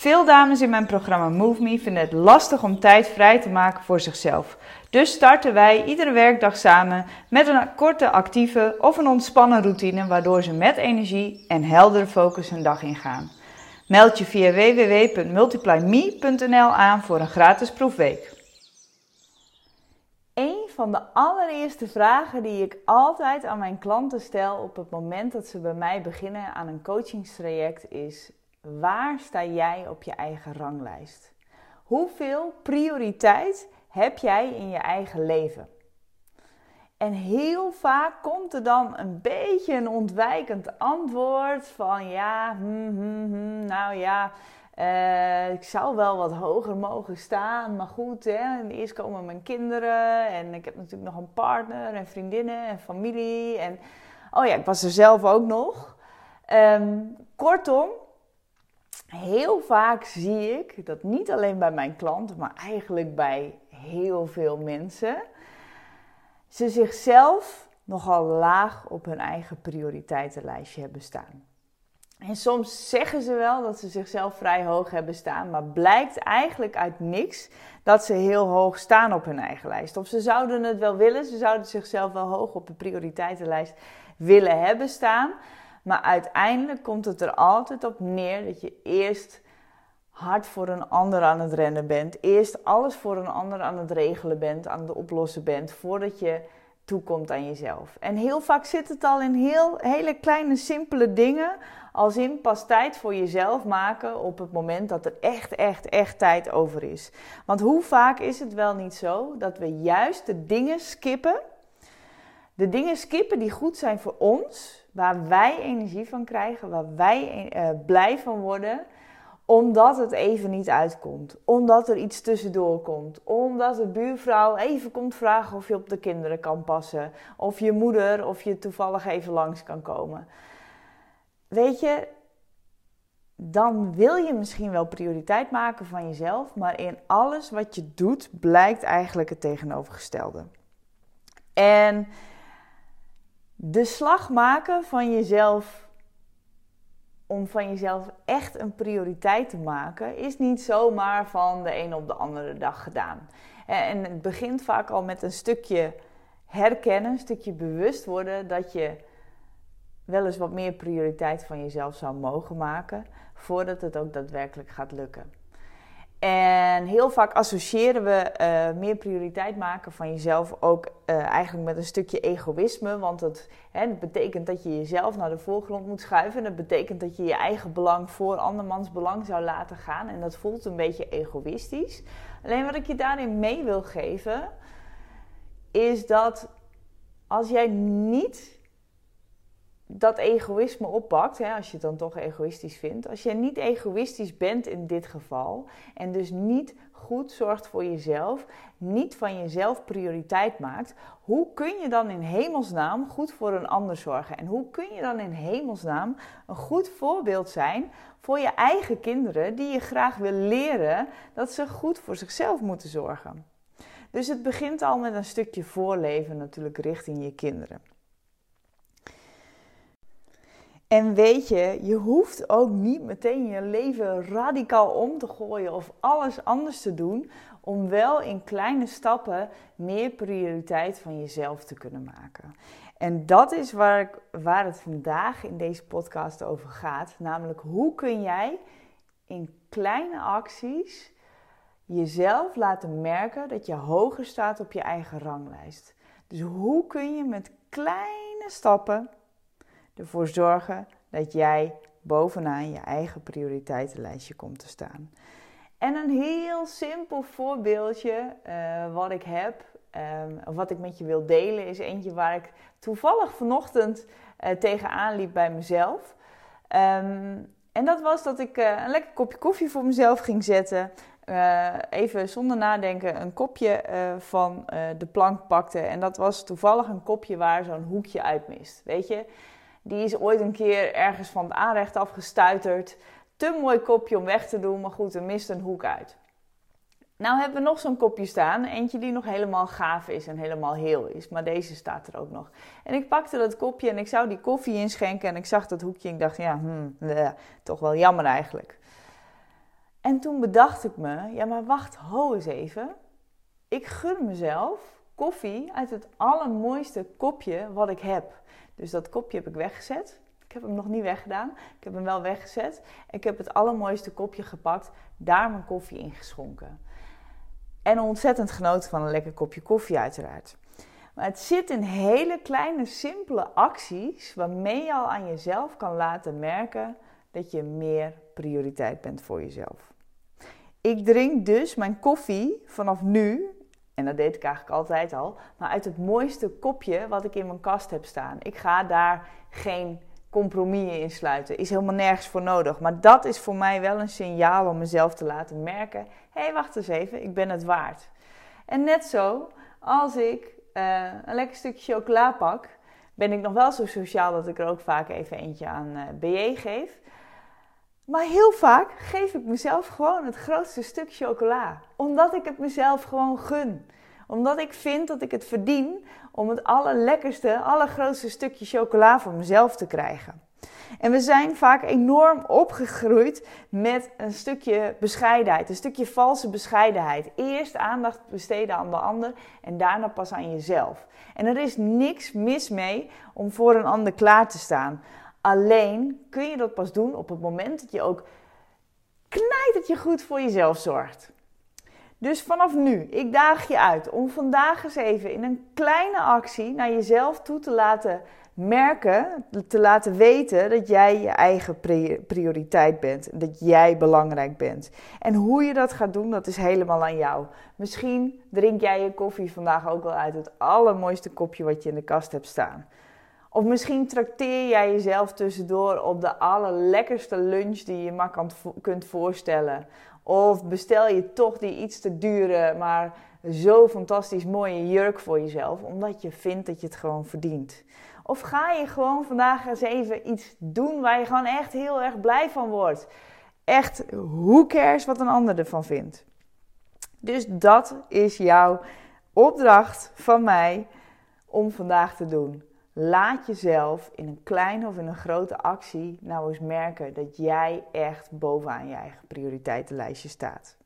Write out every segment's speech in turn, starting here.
Veel dames in mijn programma Move Me vinden het lastig om tijd vrij te maken voor zichzelf. Dus starten wij iedere werkdag samen met een korte actieve of een ontspannen routine waardoor ze met energie en heldere focus hun dag ingaan. Meld je via www.multiplyme.nl aan voor een gratis proefweek. Een van de allereerste vragen die ik altijd aan mijn klanten stel op het moment dat ze bij mij beginnen aan een coachingstraject is: waar sta jij op je eigen ranglijst? Hoeveel prioriteit heb jij in je eigen leven? En heel vaak komt er dan een beetje een ontwijkend antwoord van ja, hmm, hmm, hmm, nou ja, uh, ik zou wel wat hoger mogen staan, maar goed, hè, eerst komen mijn kinderen en ik heb natuurlijk nog een partner en vriendinnen en familie en oh ja, ik was er zelf ook nog. Um, kortom, heel vaak zie ik dat niet alleen bij mijn klanten, maar eigenlijk bij heel veel mensen, ze zichzelf nogal laag op hun eigen prioriteitenlijstje hebben staan. En soms zeggen ze wel dat ze zichzelf vrij hoog hebben staan, maar blijkt eigenlijk uit niks dat ze heel hoog staan op hun eigen lijst. Of ze zouden het wel willen, ze zouden zichzelf wel hoog op de prioriteitenlijst willen hebben staan. Maar uiteindelijk komt het er altijd op neer dat je eerst hard voor een ander aan het rennen bent. Eerst alles voor een ander aan het regelen bent, aan het oplossen bent, voordat je toekomt aan jezelf. En heel vaak zit het al in heel, hele kleine, simpele dingen. Als in pas tijd voor jezelf maken op het moment dat er echt, echt, echt tijd over is. Want hoe vaak is het wel niet zo dat we juist de dingen skippen. De dingen skippen die goed zijn voor ons, waar wij energie van krijgen, waar wij uh, blij van worden omdat het even niet uitkomt. Omdat er iets tussendoor komt. Omdat de buurvrouw even komt vragen of je op de kinderen kan passen. Of je moeder of je toevallig even langs kan komen. Weet je, dan wil je misschien wel prioriteit maken van jezelf. Maar in alles wat je doet blijkt eigenlijk het tegenovergestelde. En de slag maken van jezelf om van jezelf echt een prioriteit te maken, is niet zomaar van de een op de andere dag gedaan. En het begint vaak al met een stukje herkennen, een stukje bewust worden dat je wel eens wat meer prioriteit van jezelf zou mogen maken, voordat het ook daadwerkelijk gaat lukken. En heel vaak associëren we uh, meer prioriteit maken van jezelf ook uh, eigenlijk met een stukje egoïsme. Want het, hè, dat betekent dat je jezelf naar de voorgrond moet schuiven. En dat betekent dat je je eigen belang voor andermans belang zou laten gaan. En dat voelt een beetje egoïstisch. Alleen wat ik je daarin mee wil geven, is dat als jij niet dat egoïsme oppakt, hè, als je het dan toch egoïstisch vindt, als je niet egoïstisch bent in dit geval en dus niet goed zorgt voor jezelf, niet van jezelf prioriteit maakt, hoe kun je dan in hemelsnaam goed voor een ander zorgen? En hoe kun je dan in hemelsnaam een goed voorbeeld zijn voor je eigen kinderen die je graag wil leren dat ze goed voor zichzelf moeten zorgen? Dus het begint al met een stukje voorleven natuurlijk richting je kinderen. En weet je, je hoeft ook niet meteen je leven radicaal om te gooien of alles anders te doen om wel in kleine stappen meer prioriteit van jezelf te kunnen maken. En dat is waar, ik, waar het vandaag in deze podcast over gaat. Namelijk, hoe kun jij in kleine acties jezelf laten merken dat je hoger staat op je eigen ranglijst. Dus hoe kun je met kleine stappen ervoor zorgen dat jij bovenaan je eigen prioriteitenlijstje komt te staan. En een heel simpel voorbeeldje uh, wat ik heb, um, wat ik met je wil delen, is eentje waar ik toevallig vanochtend uh, tegenaan liep bij mezelf. Um, En dat was dat ik uh, een lekker kopje koffie voor mezelf ging zetten. Even zonder nadenken een kopje van de plank pakte. En dat was toevallig een kopje waar zo'n hoekje uit mist. Weet je, die is ooit een keer ergens van het aanrecht afgestuiterd. Te mooi kopje om weg te doen, maar goed, er mist een hoek uit. Nou hebben we nog zo'n kopje staan. Eentje die nog helemaal gaaf is en helemaal heel is. Maar deze staat er ook nog. En ik pakte dat kopje en ik zou die koffie inschenken. En ik zag dat hoekje en ik dacht, ja, hmm, toch wel jammer eigenlijk. En toen bedacht ik me, ja maar wacht, ho eens even. Ik gun mezelf koffie uit het allermooiste kopje wat ik heb. Dus dat kopje heb ik weggezet. Ik heb hem nog niet weggedaan. Ik heb hem wel weggezet. Ik heb het allermooiste kopje gepakt, daar mijn koffie in geschonken. En ontzettend genoten van een lekker kopje koffie uiteraard. Maar het zit in hele kleine, simpele acties waarmee je al aan jezelf kan laten merken dat je meer prioriteit bent voor jezelf. Ik drink dus mijn koffie vanaf nu, en dat deed ik eigenlijk altijd al, maar uit het mooiste kopje wat ik in mijn kast heb staan. Ik ga daar geen compromis in sluiten. Is helemaal nergens voor nodig. Maar dat is voor mij wel een signaal om mezelf te laten merken: hé, hey, wacht eens even, ik ben het waard. En net zo, als ik uh, een lekker stukje chocola pak, ben ik nog wel zo sociaal dat ik er ook vaak even eentje aan uh, eh, BJ geef. Maar heel vaak geef ik mezelf gewoon het grootste stuk chocola. Omdat ik het mezelf gewoon gun. Omdat ik vind dat ik het verdien om het allerlekkerste, allergrootste stukje chocola voor mezelf te krijgen. En we zijn vaak enorm opgegroeid met een stukje bescheidenheid, een stukje valse bescheidenheid. Eerst aandacht besteden aan de ander en daarna pas aan jezelf. En er is niks mis mee om voor een ander klaar te staan. Alleen kun je dat pas doen op het moment dat je ook knijt dat je goed voor jezelf zorgt. Dus vanaf nu, ik daag je uit om vandaag eens even in een kleine actie naar jezelf toe te laten merken, te laten weten dat jij je eigen prioriteit bent. Dat jij belangrijk bent. En hoe je dat gaat doen, dat is helemaal aan jou. Misschien drink jij je koffie vandaag ook wel uit het allermooiste kopje wat je in de kast hebt staan. Of misschien trakteer jij jezelf tussendoor op de allerlekkerste lunch die je maar kan, kunt voorstellen. Of bestel je toch die iets te dure, maar zo fantastisch mooie jurk voor jezelf, omdat je vindt dat je het gewoon verdient. Of ga je gewoon vandaag eens even iets doen waar je gewoon echt heel erg blij van wordt. Echt, hoe cares wat een ander ervan vindt. Dus dat is jouw opdracht van mij om vandaag te doen. Laat jezelf in een kleine of in een grote actie nou eens merken dat jij echt bovenaan je eigen prioriteitenlijstje staat.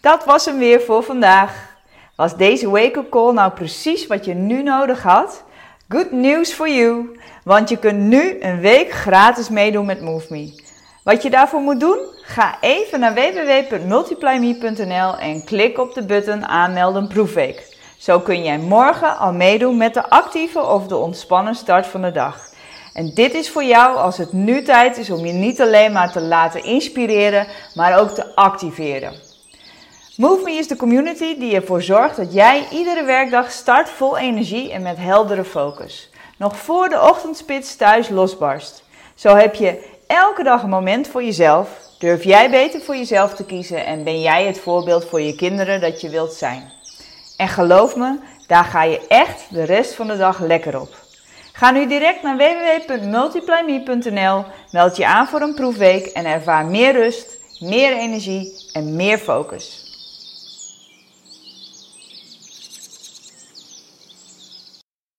Dat was hem weer voor vandaag. Was deze wake-up call nou precies wat je nu nodig had? Good news for you, want je kunt nu een week gratis meedoen met MoveMe. Wat je daarvoor moet doen? Ga even naar www.multiplyme.nl en klik op de button aanmelden proefweek. Zo kun jij morgen al meedoen met de actieve of de ontspannen start van de dag. En dit is voor jou als het nu tijd is om je niet alleen maar te laten inspireren, maar ook te activeren. MoveMe is de community die ervoor zorgt dat jij iedere werkdag start vol energie en met heldere focus. Nog voor de ochtendspits thuis losbarst. Zo heb je elke dag een moment voor jezelf. Durf jij beter voor jezelf te kiezen en ben jij het voorbeeld voor je kinderen dat je wilt zijn. En geloof me, daar ga je echt de rest van de dag lekker op. Ga nu direct naar www.multiplyme.nl, meld je aan voor een proefweek en ervaar meer rust, meer energie en meer focus.